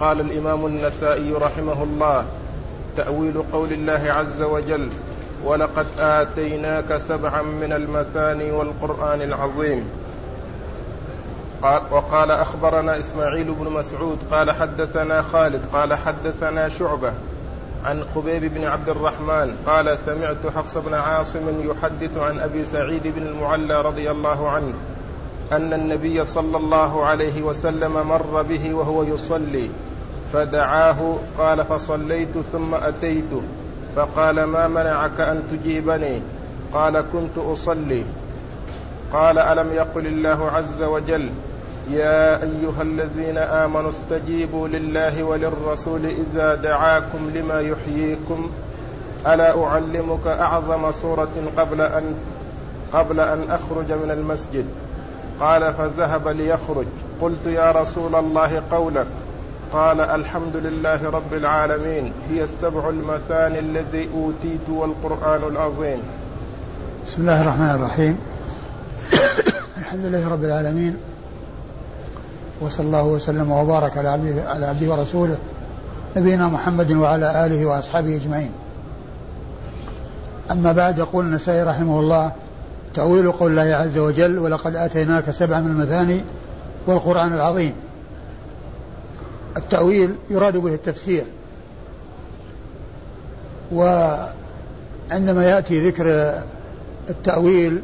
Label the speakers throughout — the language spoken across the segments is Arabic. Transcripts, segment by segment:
Speaker 1: قال الإمام النسائي رحمه الله تأويل قول الله عز وجل ولقد آتيناك سبعا من المثاني والقرآن العظيم قال وقال أخبرنا إسماعيل بن مسعود قال حدثنا خالد قال حدثنا شعبة عن خبيب بن عبد الرحمن قال سمعت حفص بن عاصم يحدث عن أبي سعيد بن المعلى رضي الله عنه أن النبي صلى الله عليه وسلم مر به وهو يصلي فدعاه قال فصليت ثم أتيت. فقال ما منعك أن تجيبني؟ قال كنت أصلي. قال ألم يقل الله عز وجل يا أيها الذين آمنوا استجيبوا لله وللرسول إذا دعاكم لما يحييكم. ألا أعلمك أعظم سورة قبل أن قبل أن أخرج من المسجد؟ قال فذهب ليخرج. قلت يا رسول الله قولك. قال الحمد لله رب العالمين هي السبع المثاني الذي أوتيت والقرآن العظيم.
Speaker 2: بسم الله الرحمن الرحيم. الحمد لله رب العالمين وصلى الله وسلم وبارك على عبده على عبده ورسوله نبينا محمد وعلى آله وأصحابه أجمعين. أما بعد يقول النسائي رحمه الله تأويل قول الله عز وجل ولقد آتيناك سبعا من المثاني والقرآن العظيم التأويل يراد به التفسير. وعندما يأتي ذكر التأويل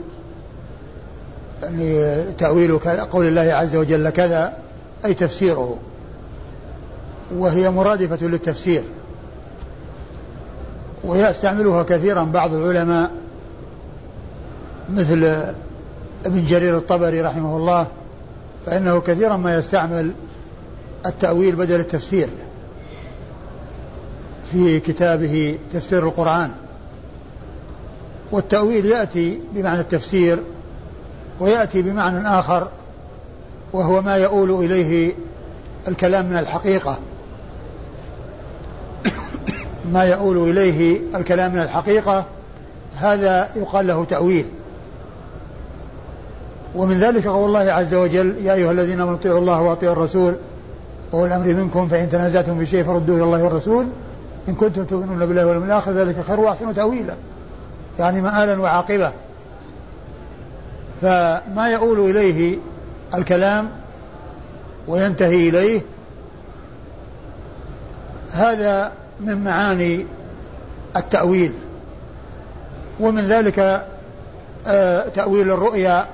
Speaker 2: يعني تأويل قول الله عز وجل كذا أي تفسيره. وهي مرادفة للتفسير. ويستعملها كثيرا بعض العلماء مثل ابن جرير الطبري رحمه الله فإنه كثيرا ما يستعمل التأويل بدل التفسير. في كتابه تفسير القرآن. والتأويل يأتي بمعنى التفسير ويأتي بمعنى آخر وهو ما يؤول إليه الكلام من الحقيقة. ما يؤول إليه الكلام من الحقيقة هذا يقال له تأويل. ومن ذلك قول الله عز وجل يا أيها الذين آمنوا اطيعوا الله وأطيعوا الرسول وأولي الأمر منكم فإن تنازعتم في شيء فردوه إلى الله والرسول. إن كنتم تؤمنون بالله واليوم الآخر ذلك خير وأحسن تأويلا. يعني مآلا وعاقبة. فما يؤول إليه الكلام وينتهي إليه هذا من معاني التأويل. ومن ذلك آه، تأويل الرؤيا.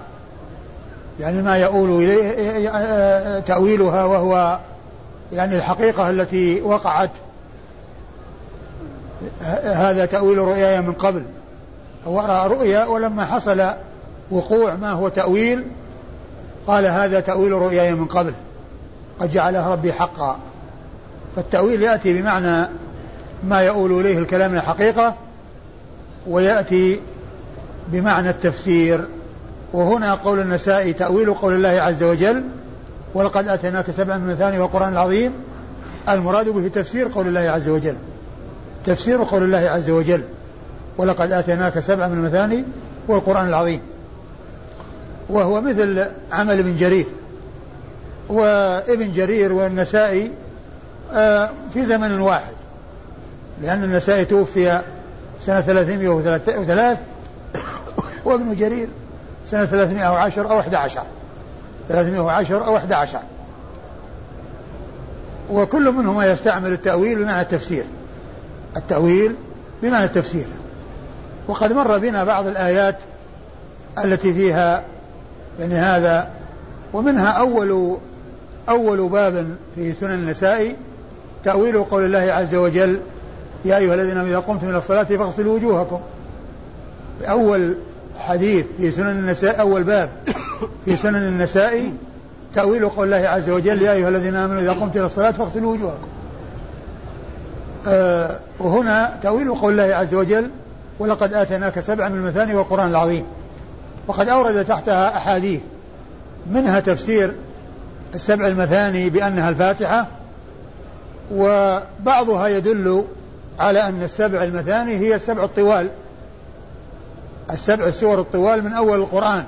Speaker 2: يعني ما يؤول إليه آه، تأويلها وهو يعني الحقيقة التي وقعت هذا تأويل رؤياي من قبل. هو رأى رؤيا ولما حصل وقوع ما هو تأويل قال هذا تأويل رؤياي من قبل. قد جعلها ربي حقا. فالتأويل يأتي بمعنى ما يؤول إليه الكلام الحقيقة ويأتي بمعنى التفسير. وهنا قول النسائي تأويل قول الله عز وجل ولقد آتيناك سبعا من المثاني والقرآن العظيم. المراد به تفسير قول الله عز وجل. تفسير قول الله عز وجل. ولقد آتيناك سبعا من المثاني والقرآن العظيم. وهو مثل عمل ابن جرير. وابن جرير والنسائي آه، في زمن واحد. لأن النسائي توفي سنة 303 وابن جرير سنة 310 أو 11 310 أو 11 وكل منهما يستعمل التأويل بمعنى التفسير. التأويل بمعنى التفسير. وقد مر بنا بعض الآيات التي فيها يعني هذا ومنها أول أول باب في سنن النساء تأويل قول الله عز وجل يا أيها الذين إذا قمتم إلى الصلاة فاغسلوا وجوهكم. أول حديث في سنن النساء أول باب. في سنن النساء تأويل قول الله عز وجل يا أيها الذين آمنوا إذا قمتم إلى الصلاة فاغسلوا وجوهكم. آه وهنا تأويل قول الله عز وجل ولقد آتيناك سبعا من المثاني والقرآن العظيم. وقد أورد تحتها أحاديث منها تفسير السبع المثاني بأنها الفاتحة وبعضها يدل على أن السبع المثاني هي السبع الطوال السبع السور الطوال من أول القرآن.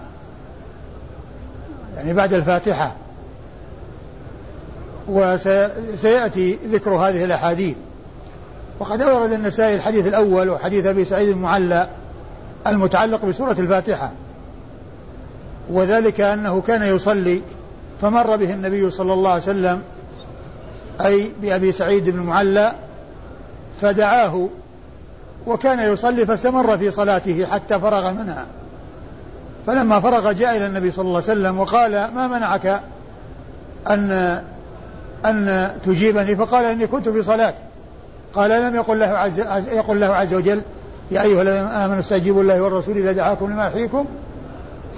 Speaker 2: يعني بعد الفاتحة. وسيأتي ذكر هذه الأحاديث. وقد أورد النسائي الحديث الأول وحديث أبي سعيد المعلى المتعلق بسورة الفاتحة. وذلك أنه كان يصلي فمر به النبي صلى الله عليه وسلم أي بأبي سعيد بن المعلى فدعاه وكان يصلي فاستمر في صلاته حتى فرغ منها. فلما فرغ جاء إلى النبي صلى الله عليه وسلم وقال ما منعك أن أن تجيبني؟ فقال إني كنت في صلاة. قال لم يقل له عز يقول له عز وجل يا أيها الذين آمنوا استجيبوا الله والرسول إذا دعاكم لما يحييكم.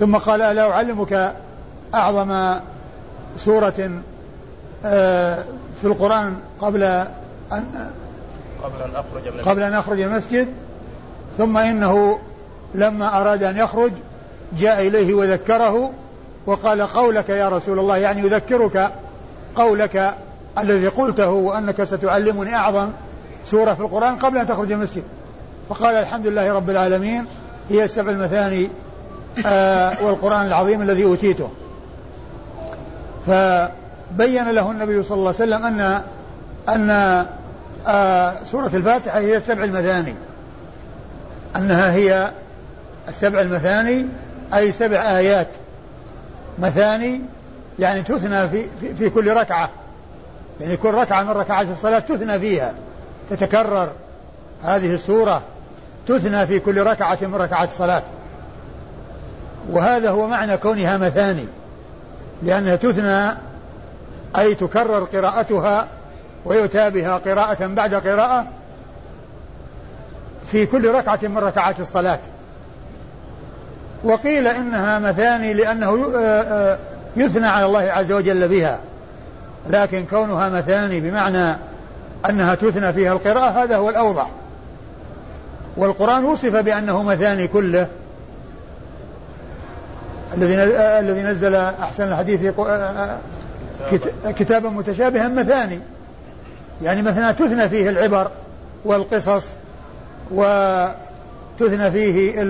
Speaker 2: ثم قال ألا أعلمك أعظم سورة آه، في القرآن قبل أن
Speaker 1: قبل أن أخرج من
Speaker 2: قبل أن أخرج المسجد. ثم إنه لما أراد أن يخرج جاء إليه وذكره وقال قولك يا رسول الله يعني يذكرك قولك الذي قلته وأنك ستعلمني أعظم سورة في القرآن قبل أن تخرج المسجد. فقال الحمد لله رب العالمين هي السبع المثاني آه والقرآن العظيم الذي أوتيته. فبين له النبي صلى الله عليه وسلم أن أن آه سورة الفاتحة هي السبع المثاني. أنها هي السبع المثاني أي سبع آيات مثاني يعني تثنى في, في, في كل ركعة. يعني كل ركعة من ركعات الصلاة تثنى فيها تتكرر هذه السورة تثنى في كل ركعة من ركعات الصلاة. وهذا هو معنى كونها مثاني لأنها تثنى أي تكرر قراءتها ويؤتى بها قراءة بعد قراءة في كل ركعة من ركعات الصلاة. وقيل إنها مثاني لأنه آه، آه، يثنى على الله عز وجل بها. لكن كونها مثاني بمعنى أنها تثنى فيها القراءة هذا هو الأوضح. والقرآن وصف بأنه مثاني كله. الذي الذي نزل أحسن الحديث كتابا متشابها مثاني. يعني مثلا تثنى فيه العبر والقصص وتثنى فيه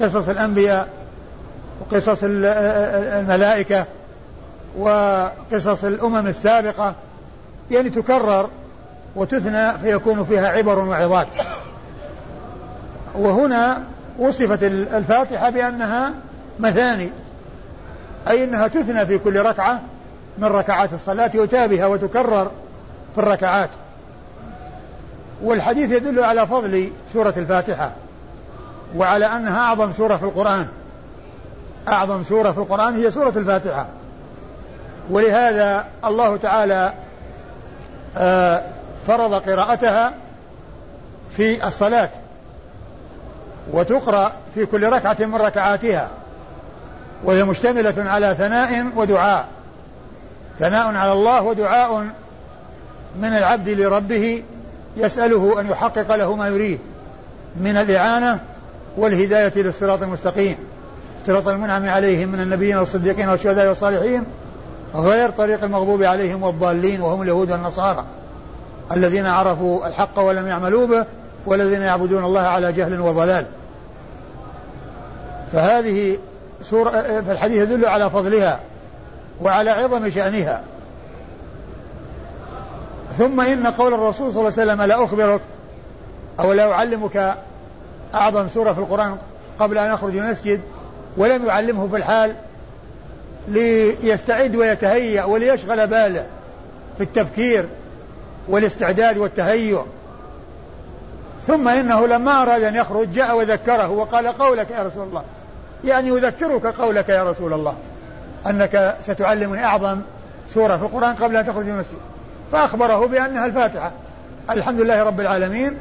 Speaker 2: قصص الأنبياء وقصص الملائكة وقصص الأمم السابقة يعني تكرر وتثنى فيكون فيها عبر وعظات. وهنا وصفت الفاتحة بأنها مثاني أي أنها تثنى في كل ركعة من ركعات الصلاة يؤتى وتكرر في الركعات. والحديث يدل على فضل سورة الفاتحة. وعلى أنها أعظم سورة في القرآن. أعظم سورة في القرآن هي سورة الفاتحة. ولهذا الله تعالى آه، فرض قراءتها في الصلاة. وتقرأ في كل ركعة من ركعاتها. وهي مشتملة على ثناء ودعاء. ثناء على الله ودعاء من العبد لربه يسأله أن يحقق له ما يريد. من الإعانة والهداية للصراط المستقيم. صراط المنعم عليهم من النبيين والصديقين والشهداء والصالحين غير طريق المغضوب عليهم والضالين وهم اليهود والنصارى الذين عرفوا الحق ولم يعملوا به والذين يعبدون الله على جهل وضلال. فهذه سورة فالحديث يدل على فضلها وعلى عظم شأنها. ثم إن قول الرسول صلى الله عليه وسلم لا أخبرك أو لا أعلمك أعظم سورة في القرآن قبل أن أخرج من المسجد ولم يعلمه في الحال ليستعد ويتهيأ وليشغل باله في التفكير والاستعداد والتهيؤ. ثم إنه لما أراد أن يخرج جاء وذكره وقال قولك يا رسول الله. يعني يذكرك قولك يا رسول الله. أنك ستعلمني أعظم سورة في القرآن قبل أن تخرج من المسجد. فأخبره بأنها الفاتحة. الحمد لله رب العالمين.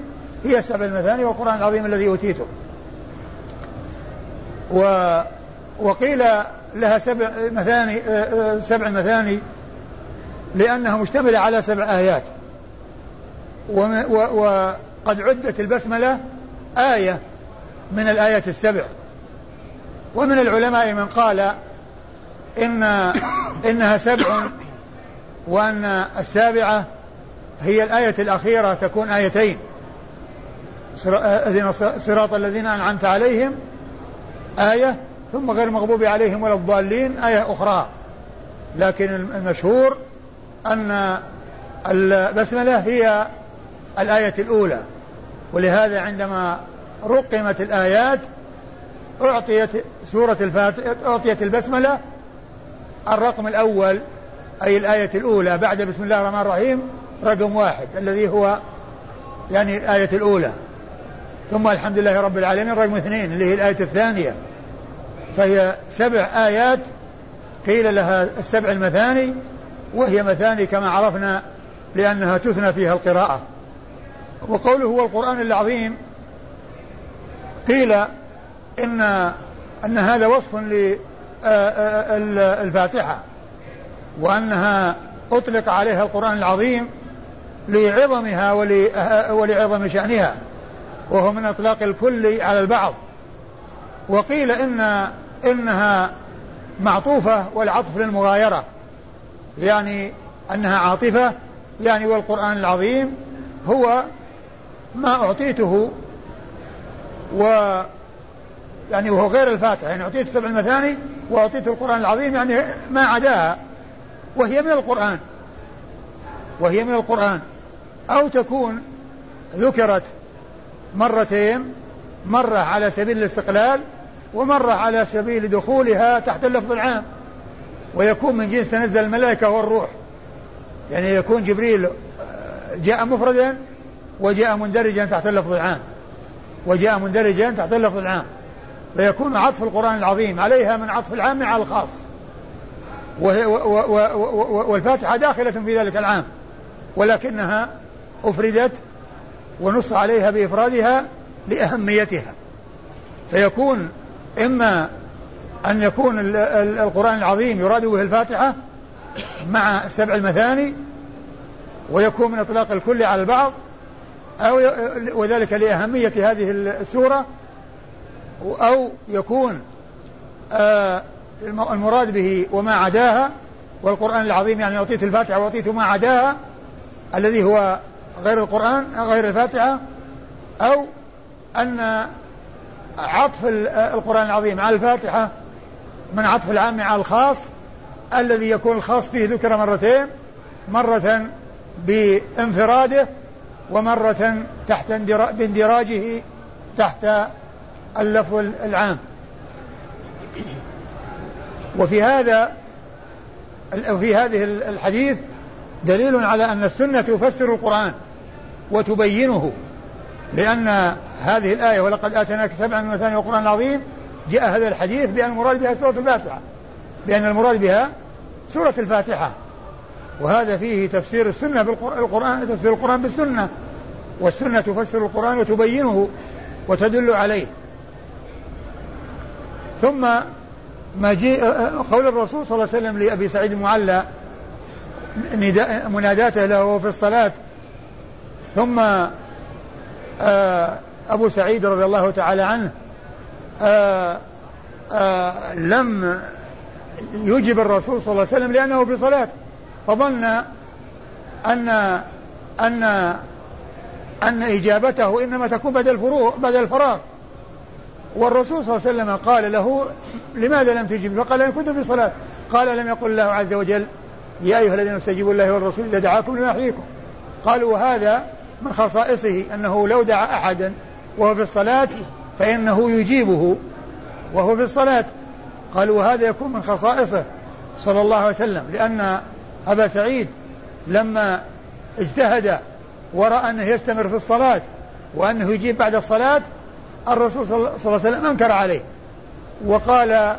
Speaker 2: هي السبع المثاني والقرآن العظيم الذي أوتيته. و وقيل لها سبع مثاني آه، آه، سبع مثاني لأنها مشتملة على سبع آيات. وقد عدت البسملة آية من الآيات السبع. ومن العلماء من قال إن إنها سبع وأن السابعة هي الآية الأخيرة تكون آيتين. صراط الذين أنعمت عليهم آية ثم غير مغضوب عليهم ولا الضالين آية أخرى. لكن المشهور أن البسملة هي الآية الأولى. ولهذا عندما رقمت الآيات أعطيت سورة الفاتحة أعطيت البسملة الرقم الأول أي الآية الأولى بعد بسم الله الرحمن الرحيم رقم واحد الذي هو يعني الآية الأولى. ثم الحمد لله رب العالمين رقم اثنين اللي هي الآية الثانية. فهي سبع آيات قيل لها السبع المثاني وهي مثاني كما عرفنا لأنها تثنى فيها القراءة. وقوله هو القرآن العظيم قيل إن أن هذا وصف للفاتحة وأنها أطلق عليها القرآن العظيم لعظمها ولعظم شأنها. وهو من إطلاق الكل على البعض. وقيل إن إنها معطوفة والعطف للمغايرة. يعني أنها عاطفة يعني والقرآن العظيم هو ما أعطيته و يعني وهو غير الفاتحة. يعني أعطيت سبع المثاني وأعطيت القرآن العظيم يعني ما عداها. وهي من القرآن. وهي من القرآن. أو تكون ذكرت مرتين مرة على سبيل الاستقلال ومرة على سبيل دخولها تحت اللفظ العام. ويكون من جنس تنزل الملائكة والروح. يعني يكون جبريل جاء مفردا وجاء مندرجا تحت اللفظ العام. وجاء مندرجا تحت اللفظ العام. فيكون عطف القرآن العظيم عليها من عطف العام على الخاص. والفاتحة داخلة في ذلك العام. ولكنها أفردت ونص عليها بإفرادها لأهميتها. فيكون إما أن يكون القرآن العظيم يراد به الفاتحة مع سبع المثاني ويكون من إطلاق الكل على البعض أو وذلك لأهمية هذه السورة أو يكون آه، المراد به وما عداها والقرآن العظيم يعني أعطيت الفاتحة وأعطيت ما عداها الذي هو غير القرآن غير الفاتحة أو أن عطف القرآن العظيم على الفاتحة من عطف العام على الخاص الذي يكون الخاص فيه ذكر مرتين مرة بانفراده ومرة تحت باندراجه تحت اللفظ العام. وفي هذا في هذه الحديث دليل على أن السنة تفسر القرآن. وتبينه لأن هذه الآية ولقد آتيناك سبعا من مثاني القرآن العظيم جاء هذا الحديث بأن المراد بها سورة الفاتحة بأن المراد بها سورة الفاتحة. وهذا فيه تفسير السنة بالقرآن تفسير القرآن بالسنة والسنة تفسر القرآن وتبينه وتدل عليه. ثم ما جاء قول الرسول صلى الله عليه وسلم لأبي سعيد المعلى مناداته له في الصلاة ثم آه، أبو سعيد رضي الله تعالى عنه آه، آه، لم يجب الرسول صلى الله عليه وسلم لأنه في صلاة فظن أن أن أن إجابته إنما تكون بعد الفروغ بعد الفراغ. والرسول صلى الله عليه وسلم قال له لماذا لم تجب؟ فقال إن كنت في صلاة. قال لم يقل الله عز وجل يا أيها الذين استجيبوا الله والرسول إذا دعاكم لما يحييكم. قالوا هذا من خصائصه أنه لو دعا أحدا وهو في الصلاة فإنه يجيبه وهو في الصلاة. قالوا وهذا يكون من خصائصه صلى الله عليه وسلم لأن أبا سعيد لما اجتهد ورأى أنه يستمر في الصلاة وأنه يجيب بعد الصلاة الرسول صلى الله عليه وسلم أنكر عليه وقال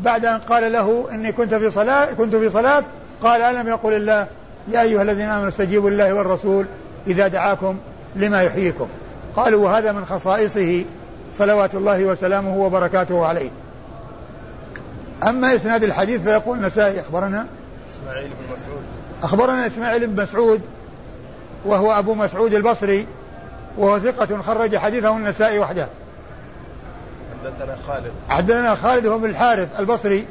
Speaker 2: بعد أن قال له إني كنت في صلاة كنت في صلاة قال ألم يقل الله يا أيها الذين آمنوا استجيبوا لله والرسول إذا دعاكم لما يحييكم. قالوا وهذا من خصائصه صلوات الله وسلامه وبركاته عليه. أما إسناد الحديث فيقول النسائي أخبرنا؟
Speaker 1: إسماعيل بن مسعود.
Speaker 2: أخبرنا إسماعيل بن مسعود وهو أبو مسعود البصري وهو ثقة خرج حديثه النسائي وحده.
Speaker 1: حدثنا خالد.
Speaker 2: حدثنا خالد هو بن الحارث البصري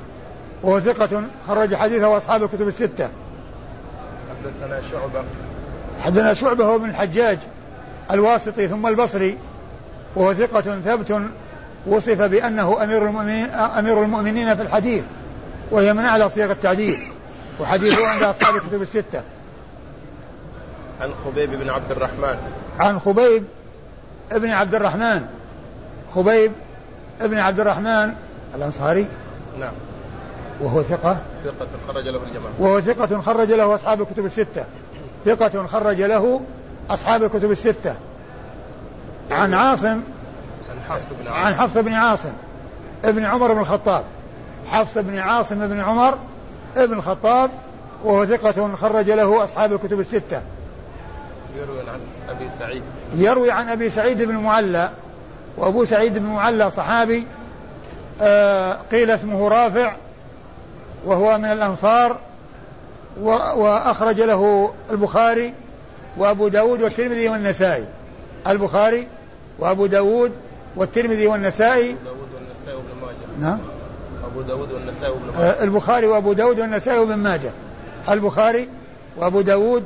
Speaker 2: وهو ثقة خرج حديثه أصحاب الكتب الستة.
Speaker 1: حدثنا شعبة.
Speaker 2: حدثنا شعبة هو بن الحجاج الواسطي ثم البصري وهو ثقة ثبت وصف بأنه أمير المؤمنين أمير المؤمنين في الحديث وهي من أعلى صيغ التعديل وحديثه عند أصحاب الكتب الستة.
Speaker 1: عن خبيب بن عبد الرحمن.
Speaker 2: عن خبيب ابن عبد الرحمن. خبيب ابن عبد الرحمن الأنصاري.
Speaker 1: نعم.
Speaker 2: وهو ثقة.
Speaker 1: ثقة خرج له الجماعة.
Speaker 2: وهو ثقة خرج له أصحاب الكتب الستة. ثقة خرج له أصحاب الكتب الستة. عن عاصم
Speaker 1: عن حفص بن عاصم
Speaker 2: ابن عمر بن الخطاب. حفص بن عاصم بن عمر ابن الخطاب وهو ثقة خرج له أصحاب الكتب الستة.
Speaker 1: يروي عن أبي سعيد.
Speaker 2: يروي عن أبي سعيد بن المعلى وأبو سعيد بن المعلى صحابي. آه قيل اسمه رافع وهو من الأنصار. وأخرج له البخاري وأبو داود والترمذي والنسائي. البخاري وأبو داود والترمذي والنسائي.
Speaker 1: أبو داود والنسائي وابن ماجه.
Speaker 2: نعم.
Speaker 1: أبو داود والنسائي وابن ماجه.
Speaker 2: آه البخاري وأبو داود والنسائي وابن ماجه. البخاري وأبو داود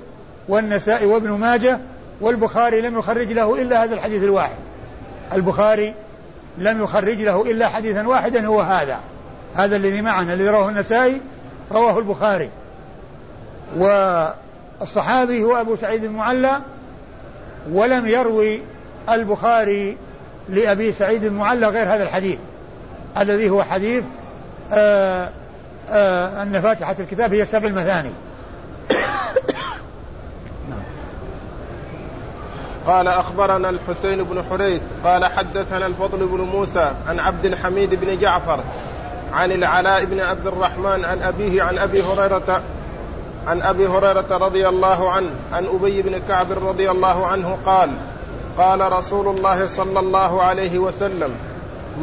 Speaker 2: والنسائي وابن ماجه والبخاري لم يخرج له إلا هذا الحديث الواحد. البخاري لم يخرج له إلا حديثا واحدا هو هذا. هذا الذي معنا الذي رواه النسائي رواه البخاري. والصحابي هو أبو سعيد المعلى ولم يروي البخاري لأبي سعيد المعلى غير هذا الحديث الذي هو حديث آآ آآ أن فاتحة الكتاب هي السبع المثاني.
Speaker 1: قال أخبرنا الحسين بن حريث قال حدثنا الفضل بن موسى عن عبد الحميد بن جعفر عن العلاء بن عبد الرحمن عن أبيه عن أبي هريرة عن أبي هريرة رضي الله عنه عن أبي بن كعب رضي الله عنه قال قال رسول الله صلى الله عليه وسلم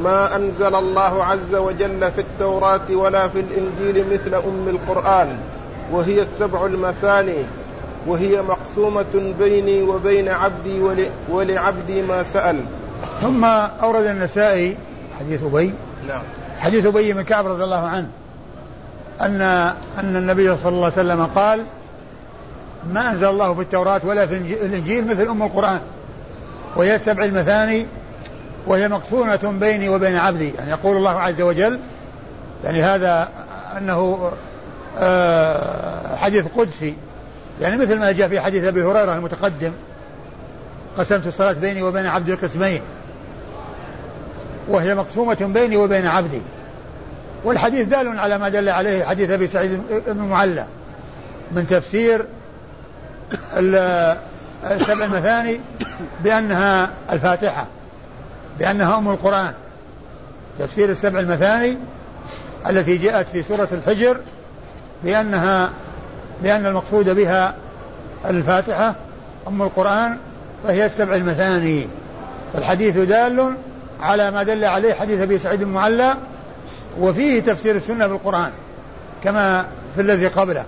Speaker 1: ما أنزل الله عز وجل في التوراة ولا في الإنجيل مثل أم القرآن وهي السبع المثاني وهي مقسومة بيني وبين عبدي ولعبدي ما سأل.
Speaker 2: ثم أورد النسائي حديث أبي
Speaker 1: نعم.
Speaker 2: حديث أبي بن كعب رضي الله عنه. أن أن النبي صلى الله عليه وسلم قال ما أنزل الله في التوراة ولا في الإنجيل مثل أم القرآن وهي السبع المثاني وهي مقسومة بيني وبين عبدي يعني يقول الله عز وجل يعني هذا أنه آه، حديث قدسي يعني مثل ما جاء في حديث أبي هريرة المتقدم قسمت الصلاة بيني وبين عبدي قسمين وهي مقسومة بيني وبين عبدي. والحديث دال على ما دل عليه حديث أبي سعيد بن معلى من تفسير السبع المثاني بأنها الفاتحة بأنها أم القرآن. تفسير السبع المثاني التي جاءت في سورة الحجر بأنها بأن المقصود بها الفاتحة أم القرآن فهي السبع المثاني. فالحديث دال على ما دل عليه حديث أبي سعيد المعلى وفيه تفسير السنة بالقرآن كما في الذي قبله.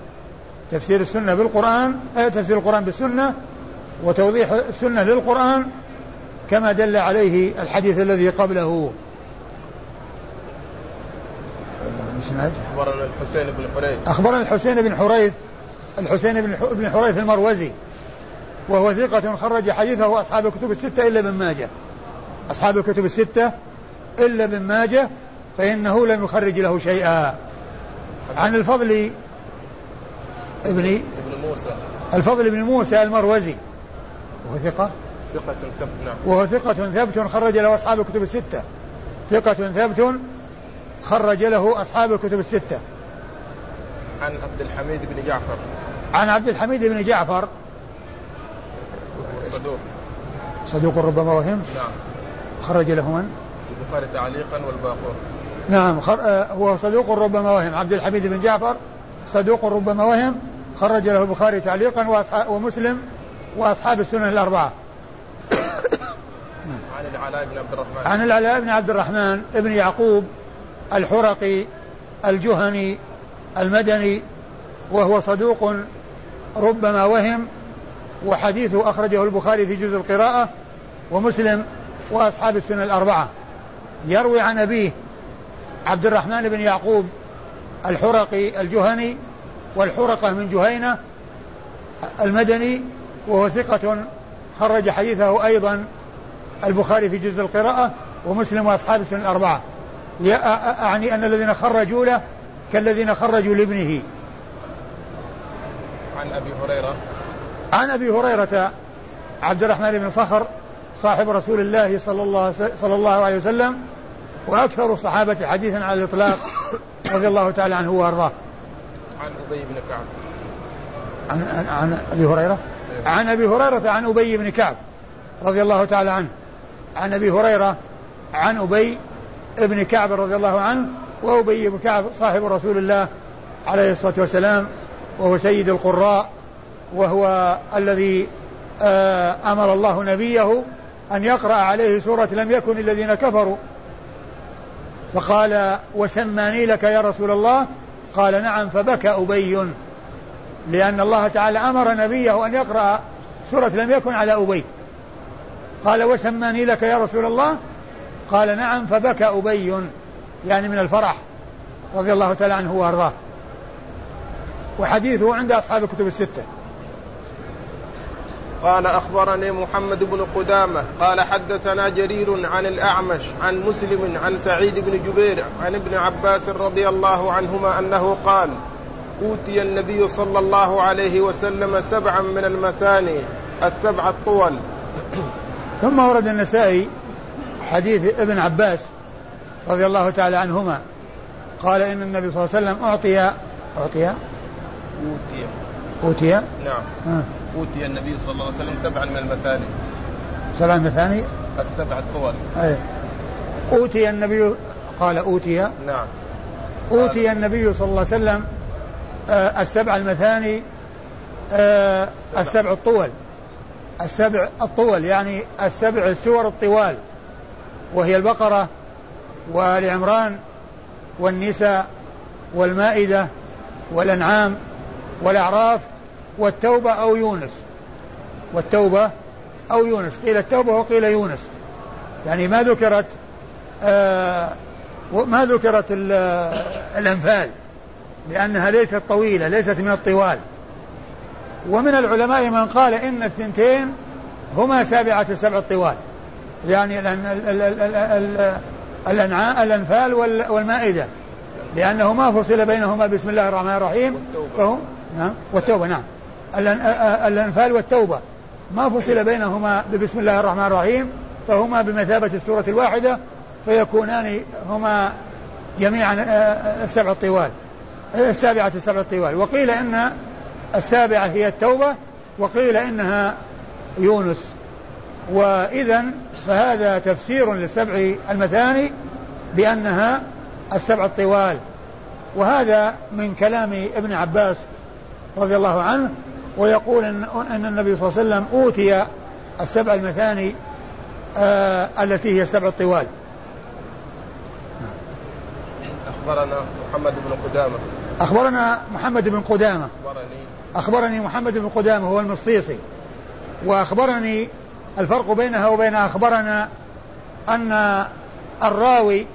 Speaker 2: تفسير السنة بالقرآن أي تفسير القرآن بالسنة وتوضيح السنة للقرآن كما دل عليه الحديث الذي قبله.
Speaker 1: أخبرنا الحسين بن حريث.
Speaker 2: أخبرنا الحسين بن حريث الحسين بن حريث المروزي وهو ثقة خرج حديثه أصحاب الكتب الستة إلا ابن ماجه. أصحاب الكتب الستة إلا ابن ماجه فإنه لم يخرج له شيئا. عن الفضل ابن
Speaker 1: ابن موسى.
Speaker 2: الفضل بن موسى المروزي. وهو ثقة.
Speaker 1: ثقة ثبت نعم.
Speaker 2: وهو ثقة ثبت خرج له أصحاب الكتب الستة. ثقة ثبت خرج له أصحاب الكتب الستة.
Speaker 1: عن عبد الحميد بن جعفر.
Speaker 2: عن عبد الحميد بن جعفر.
Speaker 1: صدوق.
Speaker 2: صدوق ربما وهم.
Speaker 1: نعم.
Speaker 2: خرج له من؟
Speaker 1: البخاري تعليقا والباقور
Speaker 2: نعم خر... آه، هو صدوق ربما وهم. عبد الحميد بن جعفر صدوق ربما وهم. خرج له البخاري تعليقا وأصحاب ومسلم وأصحاب السنن الأربعة.
Speaker 1: عن العلاء بن عبد الرحمن.
Speaker 2: عن العلاء بن عبد الرحمن ابن يعقوب الحرقي الجهني المدني وهو صدوق ربما وهم. وحديثه أخرجه البخاري في جزء القراءة ومسلم وأصحاب السنة الأربعة. يروي عن أبيه عبد الرحمن بن يعقوب الحرقي الجهني والحرقة من جهينة المدني وهو ثقة خرج حديثه أيضا البخاري في جزء القراءة ومسلم وأصحاب السنة الأربعة. أعني أن الذين خرجوا له كالذين خرجوا لابنه.
Speaker 1: عن أبي هريرة.
Speaker 2: عن أبي هريرة عبد الرحمن بن صخر صاحب رسول الله صلى الله صلى الله عليه وسلم وأكثر الصحابة حديثا على الإطلاق رضي الله تعالى عنه وأرضاه.
Speaker 1: عن أبي بن كعب.
Speaker 2: عن عن, عن أبي هريرة؟ أيوه. عن أبي هريرة عن أبي بن كعب رضي الله تعالى عنه. عن أبي هريرة عن أبي بن كعب رضي الله عنه وأبي بن كعب صاحب رسول الله عليه الصلاة والسلام وهو سيد القراء وهو الذي آه، أمر الله نبيه أن يقرأ عليه سورة لم يكن الذين كفروا فقال وسماني لك يا رسول الله؟ قال نعم. فبكى أبي. لأن الله تعالى أمر نبيه أن يقرأ سورة لم يكن على أبي. قال وسماني لك يا رسول الله؟ قال نعم. فبكى أبي يعني من الفرح رضي الله تعالى عنه وأرضاه. وحديثه عند أصحاب الكتب الستة.
Speaker 1: قال أخبرني محمد بن قدامة قال حدثنا جرير عن الأعمش عن مسلم عن سعيد بن جبير عن ابن عباس رضي الله عنهما أنه قال أوتي النبي صلى الله عليه وسلم سبعا من المثاني السبع الطول.
Speaker 2: ثم ورد النسائي حديث ابن عباس رضي الله تعالى عنهما قال إن النبي صلى الله عليه وسلم أعطي أعطي
Speaker 1: أوتي.
Speaker 2: أوتي؟
Speaker 1: نعم. آه. أوتي النبي صلى الله عليه وسلم سبعا من المثاني.
Speaker 2: سبع مثاني؟
Speaker 1: السبع الطول
Speaker 2: أي. أوتي النبي قال أوتي.
Speaker 1: نعم.
Speaker 2: أوتي النبي صلى الله عليه وسلم آه السبع المثاني آه السبع الطول. السبع الطول يعني السبع السور الطوال. وهي البقرة والعمران والنساء والمائدة والأنعام والأعراف والتوبة أو يونس. والتوبة أو يونس. قيل التوبة وقيل يونس. يعني ما ذكرت آه ما ذكرت الأنفال لأنها ليست طويلة ليست من الطوال. ومن العلماء من قال إن الثنتين هما سابعة السبع الطوال يعني الأنفال والمائدة. لأنه ما فصل بينهما بسم الله الرحمن الرحيم. فهو نعم. والتوبة نعم. الأنفال والتوبة. ما فصل بينهما ببسم الله الرحمن الرحيم فهما بمثابة السورة الواحدة فيكونان هما جميعا السبع الطوال السابعة السبع الطوال وقيل إن السابعة هي التوبة وقيل إنها يونس. وإذا فهذا تفسير للسبع المثاني بأنها السبع الطوال وهذا من كلام ابن عباس رضي الله عنه ويقول ان إن النبي صلى الله عليه وسلم أوتي السبع المثاني آه التي هي السبع الطوال.
Speaker 1: أخبرنا محمد بن قدامة.
Speaker 2: أخبرنا محمد بن قدامة. أخبرني. أخبرني محمد بن قدامة هو المصيصي. وأخبرني الفرق بينها وبين أخبرنا أن الراوي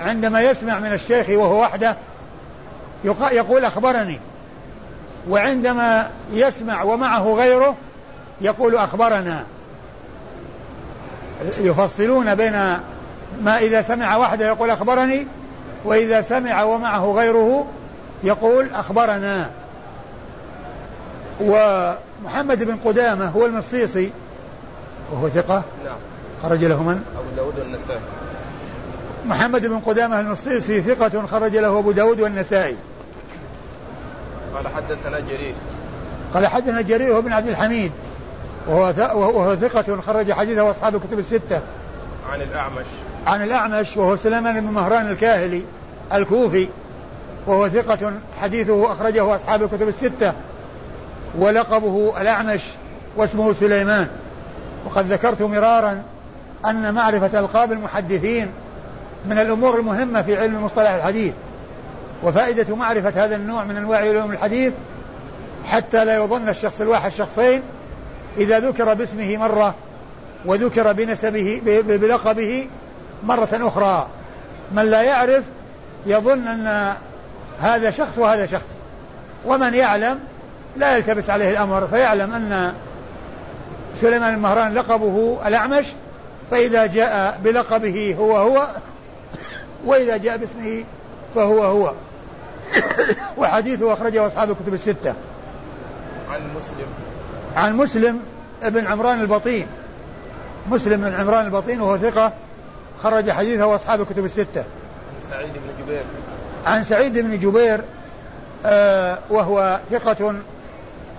Speaker 2: عندما يسمع من الشيخ وهو وحده يقول أخبرني. وعندما يسمع ومعه غيره يقول أخبرنا. يفصلون بين ما إذا سمع وحده يقول أخبرني وإذا سمع ومعه غيره يقول أخبرنا. ومحمد بن قدامة هو المصيصي. وهو ثقة؟
Speaker 1: نعم.
Speaker 2: خرج له من؟
Speaker 1: أبو داود والنسائي.
Speaker 2: محمد بن قدامة المصيصي ثقة خرج له أبو داود والنسائي.
Speaker 1: قال حدثنا جرير.
Speaker 2: قال حدثنا جرير وابن عبد الحميد. وهو وهو ثقة خرج حديثه أصحاب الكتب الستة.
Speaker 1: عن الأعمش.
Speaker 2: عن الأعمش وهو سليمان بن مهران الكاهلي الكوفي. وهو ثقة حديثه أخرجه أصحاب الكتب الستة. ولقبه الأعمش واسمه سليمان. وقد ذكرت مرارا أن معرفة ألقاب المحدثين من الأمور المهمة في علم مصطلح الحديث. وفائدة معرفة هذا النوع من أنواع علوم الحديث حتى لا يظن الشخص الواحد شخصين إذا ذكر باسمه مرة وذكر بنسبه بلقبه مرة أخرى. من لا يعرف يظن أن هذا شخص وهذا شخص. ومن يعلم لا يلتبس عليه الأمر فيعلم أن سليمان المهران لقبه الأعمش فإذا جاء بلقبه هو هو وإذا جاء باسمه فهو هو. وحديثه أخرجه أصحاب الكتب الستة.
Speaker 1: عن مسلم.
Speaker 2: عن مسلم ابن عمران البطين. مسلم بن عمران البطين وهو ثقة خرج حديثه وأصحاب الكتب الستة.
Speaker 1: عن سعيد بن جبير.
Speaker 2: عن سعيد بن جبير آه وهو ثقة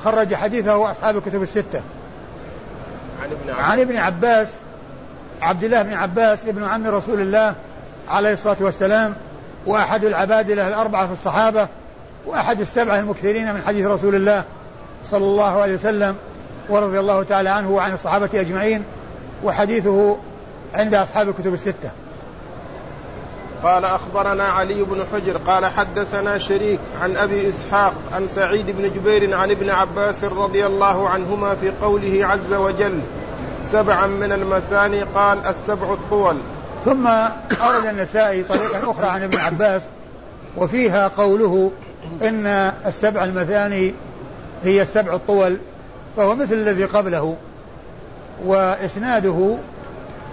Speaker 2: خرج حديثه وأصحاب الكتب الستة.
Speaker 1: عن ابن عباس.
Speaker 2: عن ابن عباس عبد الله بن عباس ابن عم رسول الله عليه الصلاة والسلام وأحد العبادلة الأربعة في الصحابة وأحد السبعة المكثرين من حديث رسول الله صلى الله عليه وسلم ورضي الله تعالى عنه وعن الصحابة أجمعين وحديثه عند أصحاب الكتب الستة.
Speaker 1: قال أخبرنا علي بن حجر قال حدثنا شريك عن أبي إسحاق عن سعيد بن جبير عن ابن عباس رضي الله عنهما في قوله عز وجل سبعا من المثاني قال السبع الطول.
Speaker 2: ثم أورد النسائي طريقا أخرى عن ابن عباس وفيها قوله إن السبع المثاني هي السبع الطول فهو مثل الذي قبله وإسناده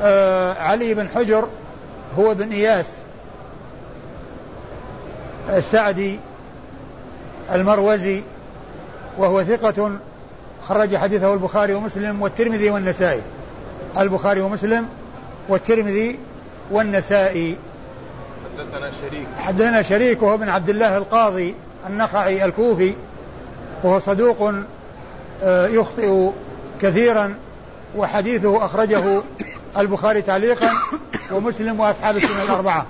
Speaker 2: آه علي بن حجر هو بن إياس السعدي المروزي وهو ثقة خرج حديثه البخاري ومسلم والترمذي والنسائي البخاري ومسلم والترمذي والنسائي.
Speaker 1: حدثنا شريك.
Speaker 2: حدثنا شريك وهو بن عبد الله القاضي النخعي الكوفي وهو صدوق آه، يخطئ كثيرا وحديثه أخرجه البخاري تعليقا ومسلم وأصحاب السنة الأربعة.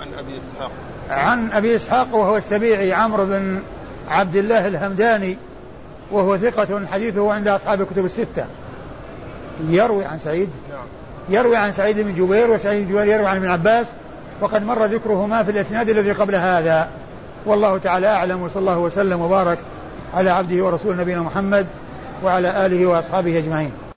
Speaker 1: عن أبي إسحاق.
Speaker 2: عن أبي إسحاق وهو السبيعي عمرو بن عبد الله الهمداني وهو ثقة حديثه عند أصحاب الكتب الستة. يروي عن سعيد؟
Speaker 1: نعم.
Speaker 2: يروي عن سعيد بن جبير وسعيد بن جبير يروي عن ابن عباس وقد مر ذكرهما في الإسناد الذي قبل هذا. والله تعالى أعلم وصلى الله وسلم وبارك على عبده ورسول نبينا محمد وعلى آله وأصحابه أجمعين.